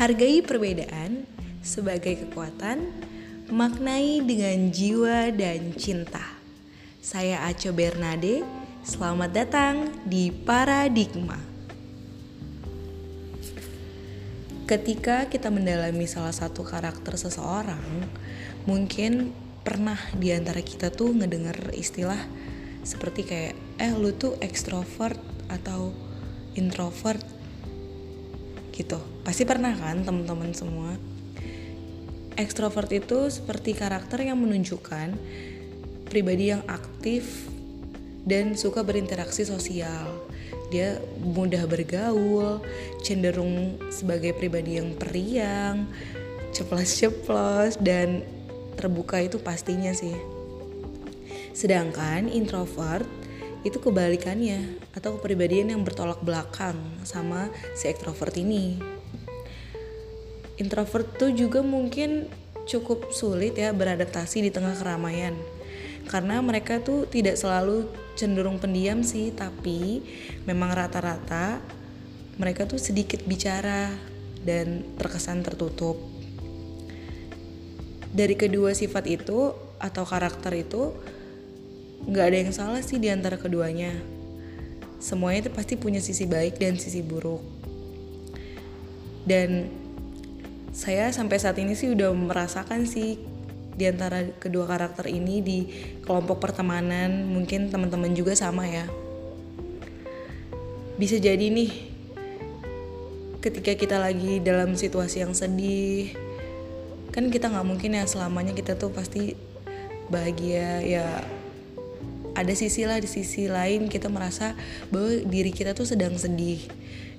Hargai perbedaan sebagai kekuatan, maknai dengan jiwa dan cinta. Saya Aco Bernade, selamat datang di Paradigma. Ketika kita mendalami salah satu karakter seseorang, mungkin pernah di antara kita tuh ngedenger istilah seperti kayak eh lu tuh ekstrovert atau introvert gitu. Pasti pernah kan teman-teman semua. Ekstrovert itu seperti karakter yang menunjukkan pribadi yang aktif dan suka berinteraksi sosial. Dia mudah bergaul cenderung sebagai pribadi yang periang ceplos-ceplos dan terbuka itu pastinya sih. Sedangkan introvert itu kebalikannya atau kepribadian yang bertolak belakang sama si ekstrovert ini. Introvert tuh juga mungkin cukup sulit ya beradaptasi di tengah keramaian karena mereka tuh tidak selalu cenderung pendiam sih tapi memang rata-rata mereka tuh sedikit bicara dan terkesan tertutup. Dari kedua sifat itu atau karakter itu nggak ada yang salah sih di antara keduanya. Semuanya itu pasti punya sisi baik dan sisi buruk. Dan saya sampai saat ini sih udah merasakan sih di antara kedua karakter ini di kelompok pertemanan mungkin teman-teman juga sama ya. Bisa jadi nih ketika kita lagi dalam situasi yang sedih kan kita nggak mungkin ya selamanya kita tuh pasti bahagia ya ada sisi lah di sisi lain kita merasa bahwa diri kita tuh sedang sedih.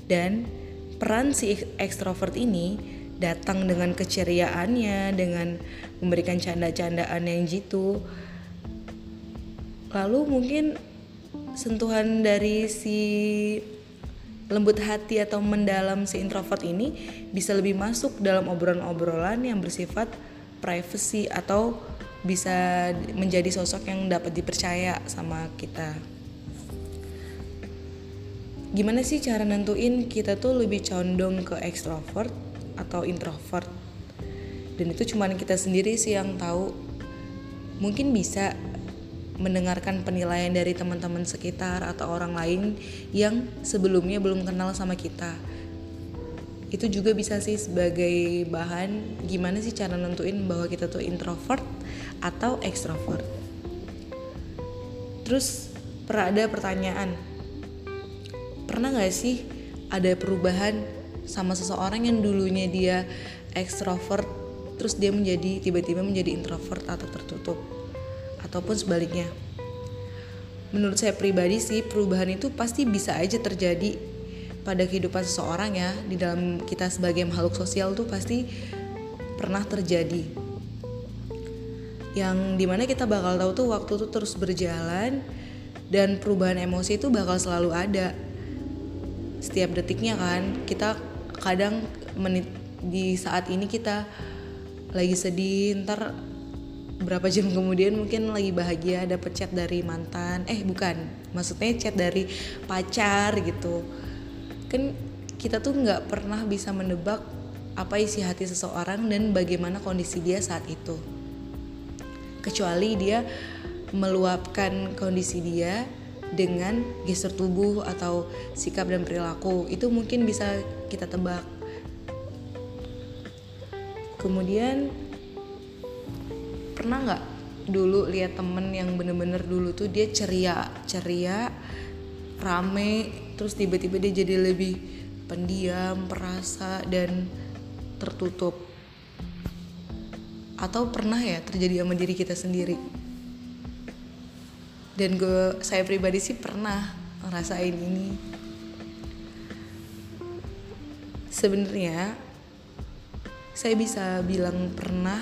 Dan peran si ekstrovert ini datang dengan keceriaannya dengan memberikan canda-candaan yang jitu. Lalu mungkin sentuhan dari si lembut hati atau mendalam si introvert ini bisa lebih masuk dalam obrolan-obrolan yang bersifat privacy atau bisa menjadi sosok yang dapat dipercaya sama kita. Gimana sih cara nentuin kita tuh lebih condong ke extrovert atau introvert? Dan itu cuma kita sendiri sih yang tahu. Mungkin bisa mendengarkan penilaian dari teman-teman sekitar atau orang lain yang sebelumnya belum kenal sama kita. Itu juga bisa sih sebagai bahan gimana sih cara nentuin bahwa kita tuh introvert atau ekstrovert. Terus ada pertanyaan, pernah gak sih ada perubahan sama seseorang yang dulunya dia ekstrovert terus dia menjadi tiba-tiba menjadi introvert atau tertutup ataupun sebaliknya. Menurut saya pribadi sih perubahan itu pasti bisa aja terjadi pada kehidupan seseorang ya di dalam kita sebagai makhluk sosial tuh pasti pernah terjadi. Yang di mana kita bakal tahu tuh waktu tuh terus berjalan dan perubahan emosi itu bakal selalu ada. Setiap detiknya kan kita kadang menit di saat ini kita lagi sedih ntar berapa jam kemudian mungkin lagi bahagia dapet chat dari mantan. Eh bukan maksudnya chat dari pacar gitu kan kita tuh nggak pernah bisa menebak apa isi hati seseorang dan bagaimana kondisi dia saat itu. Kecuali dia meluapkan kondisi dia dengan gestur tubuh atau sikap dan perilaku. Itu mungkin bisa kita tebak. Kemudian pernah nggak dulu lihat temen yang bener-bener dulu tuh dia ceria ceria rame terus tiba-tiba dia jadi lebih pendiam perasa dan tertutup. Atau pernah ya terjadi sama diri kita sendiri? Dan gue saya pribadi sih pernah ngerasain ini. Sebenarnya saya bisa bilang pernah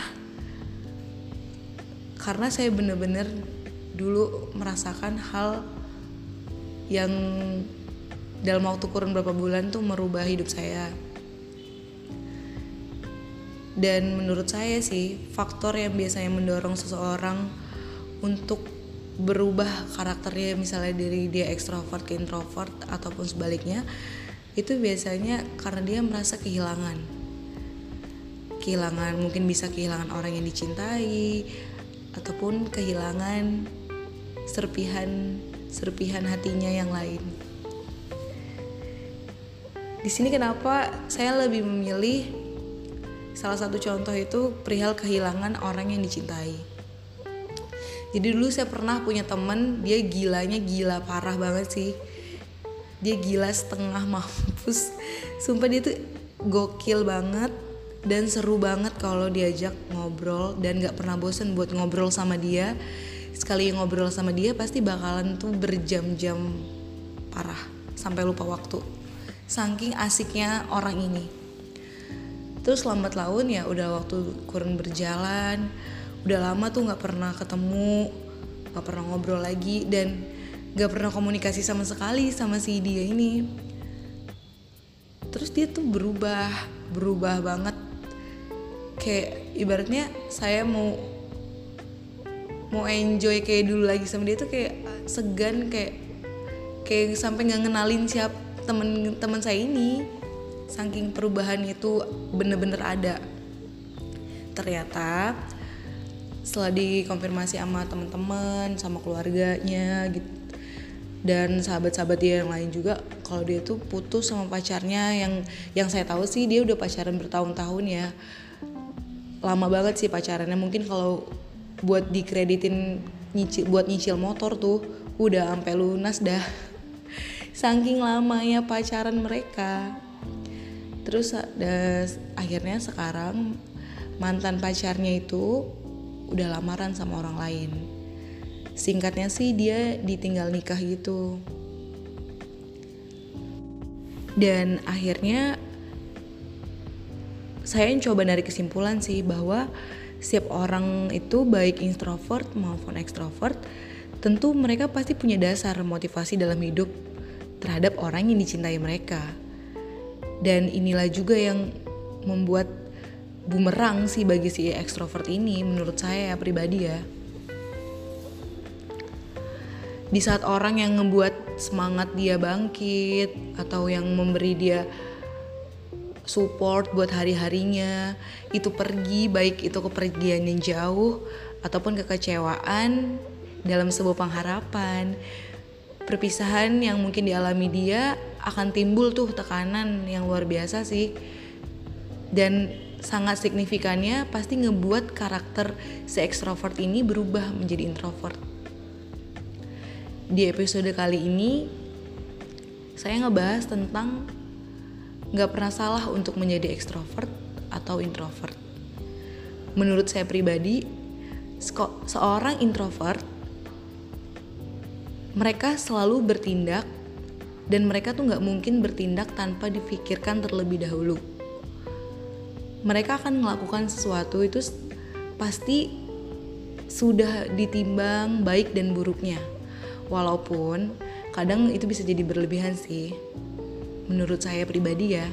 karena saya bener-bener dulu merasakan hal yang dalam waktu kurun beberapa bulan tuh merubah hidup saya dan menurut saya sih faktor yang biasanya mendorong seseorang untuk berubah karakternya misalnya dari dia ekstrovert ke introvert ataupun sebaliknya itu biasanya karena dia merasa kehilangan kehilangan mungkin bisa kehilangan orang yang dicintai ataupun kehilangan serpihan serpihan hatinya yang lain. Di sini kenapa saya lebih memilih salah satu contoh itu perihal kehilangan orang yang dicintai. Jadi dulu saya pernah punya temen dia gilanya gila parah banget sih. Dia gila setengah mampus. Sumpah dia tuh gokil banget dan seru banget kalau diajak ngobrol dan gak pernah bosen buat ngobrol sama dia sekali ngobrol sama dia pasti bakalan tuh berjam-jam parah sampai lupa waktu saking asiknya orang ini. Terus lambat laun ya udah waktu kurang berjalan udah lama tuh gak pernah ketemu gak pernah ngobrol lagi dan gak pernah komunikasi sama sekali sama si dia ini. Terus dia tuh berubah berubah banget. Kayak ibaratnya saya mau mau enjoy kayak dulu lagi sama dia tuh kayak segan kayak kayak sampai nggak ngenalin siap temen teman saya ini saking perubahan itu bener-bener ada. Ternyata setelah dikonfirmasi sama teman-teman sama keluarganya gitu dan sahabat-sahabat dia yang lain juga kalau dia tuh putus sama pacarnya yang yang saya tahu sih dia udah pacaran bertahun-tahun ya. Lama banget sih pacarannya mungkin kalau buat dikreditin nyicil buat nyicil motor tuh udah sampai lunas dah saking lamanya pacaran mereka. Terus das, akhirnya sekarang mantan pacarnya itu udah lamaran sama orang lain. Singkatnya sih dia ditinggal nikah gitu. Dan akhirnya saya coba dari kesimpulan sih bahwa setiap orang itu baik introvert maupun ekstrovert tentu mereka pasti punya dasar motivasi dalam hidup terhadap orang yang dicintai mereka. Dan inilah juga yang membuat bumerang sih bagi si ekstrovert ini menurut saya pribadi ya. Di saat orang yang membuat semangat dia bangkit atau yang memberi dia support buat hari-harinya itu pergi baik itu kepergian yang jauh ataupun kekecewaan dalam sebuah pengharapan perpisahan yang mungkin dialami dia akan timbul tuh tekanan yang luar biasa sih dan sangat signifikannya pasti ngebuat karakter si ekstrovert ini berubah menjadi introvert di episode kali ini saya ngebahas tentang nggak pernah salah untuk menjadi ekstrovert atau introvert. Menurut saya pribadi, seorang introvert mereka selalu bertindak dan mereka tuh nggak mungkin bertindak tanpa difikirkan terlebih dahulu. Mereka akan melakukan sesuatu itu pasti sudah ditimbang baik dan buruknya. Walaupun kadang itu bisa jadi berlebihan sih menurut saya pribadi ya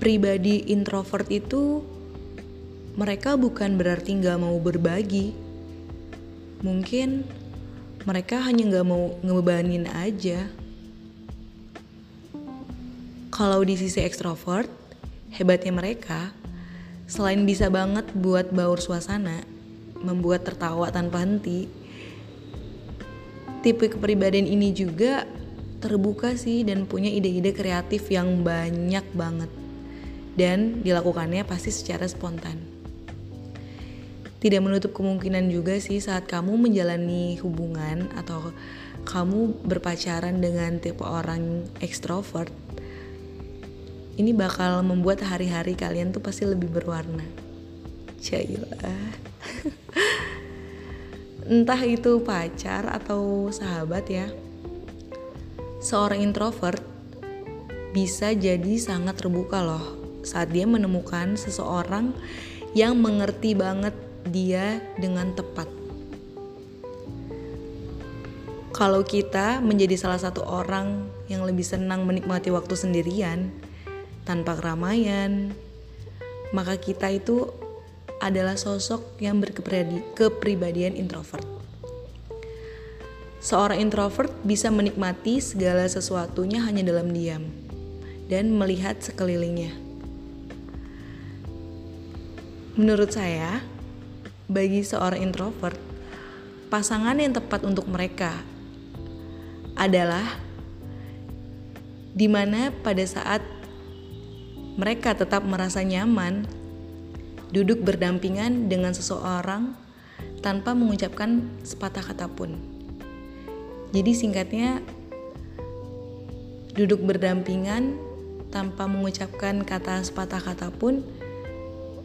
pribadi introvert itu mereka bukan berarti nggak mau berbagi mungkin mereka hanya nggak mau ngebebanin aja kalau di sisi ekstrovert hebatnya mereka selain bisa banget buat baur suasana membuat tertawa tanpa henti tipe kepribadian ini juga terbuka sih dan punya ide-ide kreatif yang banyak banget dan dilakukannya pasti secara spontan. Tidak menutup kemungkinan juga sih saat kamu menjalani hubungan atau kamu berpacaran dengan tipe orang ekstrovert, ini bakal membuat hari-hari kalian tuh pasti lebih berwarna. Cailah. Entah itu pacar atau sahabat ya seorang introvert bisa jadi sangat terbuka loh saat dia menemukan seseorang yang mengerti banget dia dengan tepat. Kalau kita menjadi salah satu orang yang lebih senang menikmati waktu sendirian tanpa keramaian, maka kita itu adalah sosok yang berkepribadian introvert. Seorang introvert bisa menikmati segala sesuatunya hanya dalam diam dan melihat sekelilingnya. menurut saya bagi seorang introvert pasangan yang tepat untuk mereka adalah di mana pada saat mereka tetap merasa nyaman duduk berdampingan dengan seseorang tanpa mengucapkan sepatah kata pun. Jadi singkatnya duduk berdampingan tanpa mengucapkan kata sepatah kata pun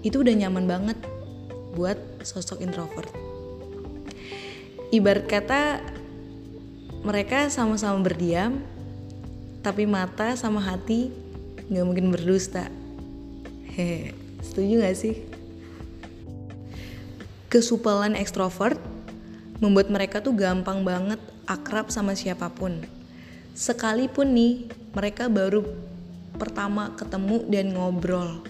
itu udah nyaman banget buat sosok introvert. Ibarat kata mereka sama-sama berdiam tapi mata sama hati nggak mungkin berdusta. Hehe, setuju gak sih? Kesupelan ekstrovert membuat mereka tuh gampang banget akrab sama siapa pun. Sekalipun nih mereka baru pertama ketemu dan ngobrol.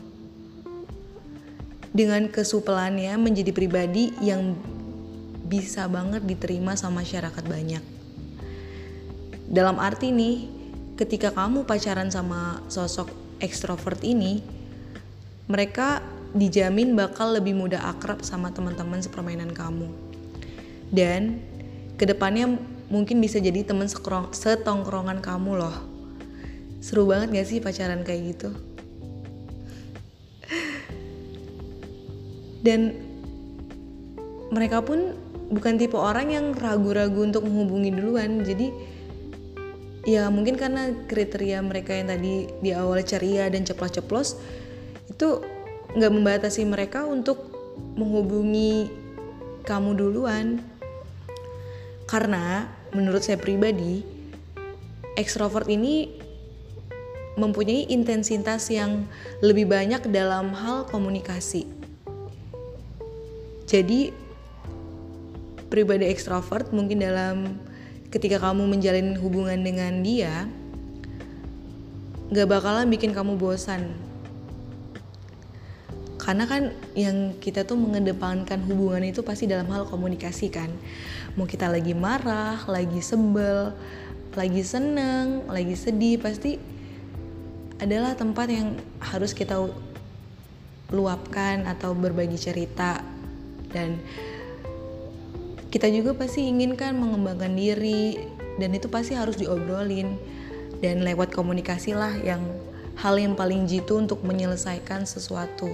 Dengan kesupelannya menjadi pribadi yang bisa banget diterima sama masyarakat banyak. Dalam arti nih, ketika kamu pacaran sama sosok ekstrovert ini, mereka dijamin bakal lebih mudah akrab sama teman-teman sepermainan kamu. Dan ke depannya mungkin bisa jadi teman setongkrongan kamu loh. Seru banget gak sih pacaran kayak gitu? Dan mereka pun bukan tipe orang yang ragu-ragu untuk menghubungi duluan. Jadi ya mungkin karena kriteria mereka yang tadi di awal ceria dan ceplos-ceplos itu nggak membatasi mereka untuk menghubungi kamu duluan karena menurut saya pribadi ekstrovert ini mempunyai intensitas yang lebih banyak dalam hal komunikasi jadi pribadi ekstrovert mungkin dalam ketika kamu menjalin hubungan dengan dia gak bakalan bikin kamu bosan. Karena kan yang kita tuh mengedepankan hubungan itu pasti dalam hal komunikasi kan. Mau kita lagi marah lagi sebel lagi seneng lagi sedih pasti adalah tempat yang harus kita luapkan atau berbagi cerita dan kita juga pasti inginkan mengembangkan diri dan itu pasti harus diobrolin. Dan lewat komunikasi lah yang hal yang paling jitu untuk menyelesaikan sesuatu.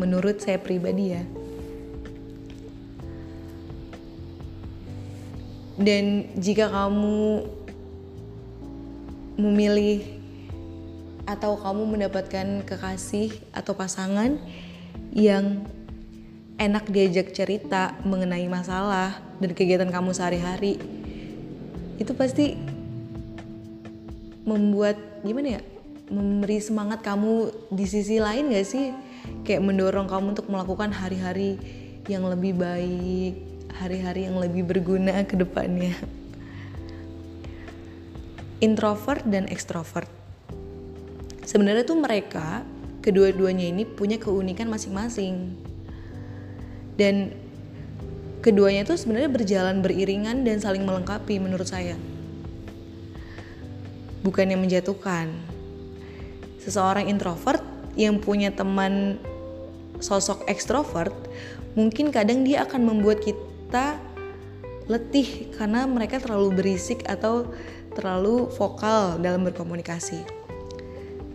Menurut saya pribadi ya. Dan jika kamu memilih atau kamu mendapatkan kekasih atau pasangan yang enak diajak cerita mengenai masalah dan kegiatan kamu sehari-hari. Itu pasti membuat gimana ya memberi semangat kamu di sisi lain gak sih? Kayak mendorong kamu untuk melakukan hari-hari yang lebih baik hari-hari yang lebih berguna ke depannya. Introvert dan extrovert. Sebenarnya tuh mereka kedua-duanya ini punya keunikan masing-masing dan keduanya itu sebenarnya berjalan beriringan dan saling melengkapi menurut saya bukan yang menjatuhkan seseorang introvert yang punya teman sosok ekstrovert mungkin kadang dia akan membuat kita letih karena mereka terlalu berisik atau terlalu vokal dalam berkomunikasi.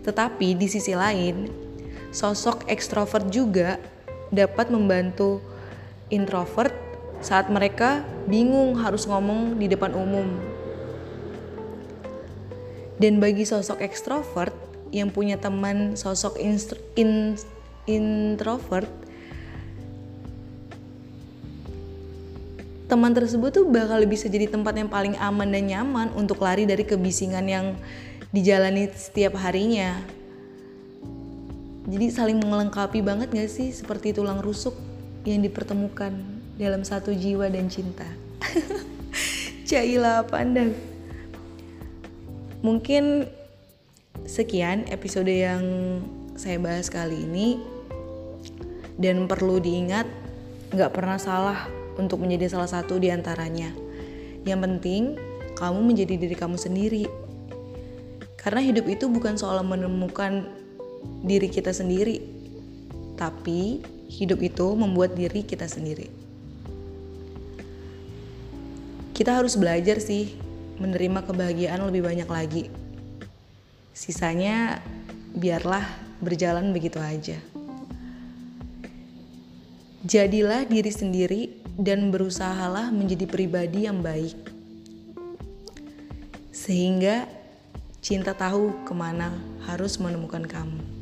Tetapi di sisi lain, sosok ekstrovert juga dapat membantu introvert saat mereka bingung harus ngomong di depan umum. Dan bagi sosok ekstrovert yang punya teman sosok in, introvert, teman tersebut tuh bakal bisa jadi tempat yang paling aman dan nyaman untuk lari dari kebisingan yang dijalani setiap harinya. Jadi saling melengkapi banget gak sih seperti tulang rusuk yang dipertemukan dalam satu jiwa dan cinta. Caila pandang. Mungkin sekian episode yang saya bahas kali ini dan perlu diingat nggak pernah salah untuk menjadi salah satu di antaranya. Yang penting kamu menjadi diri kamu sendiri. Karena hidup itu bukan soal menemukan diri kita sendiri, tapi hidup itu membuat diri kita sendiri. Kita harus belajar sih menerima kebahagiaan lebih banyak lagi. Sisanya biarlah berjalan begitu aja. Jadilah diri sendiri dan berusahalah menjadi pribadi yang baik. Sehingga cinta tahu ke mana harus menemukan kamu.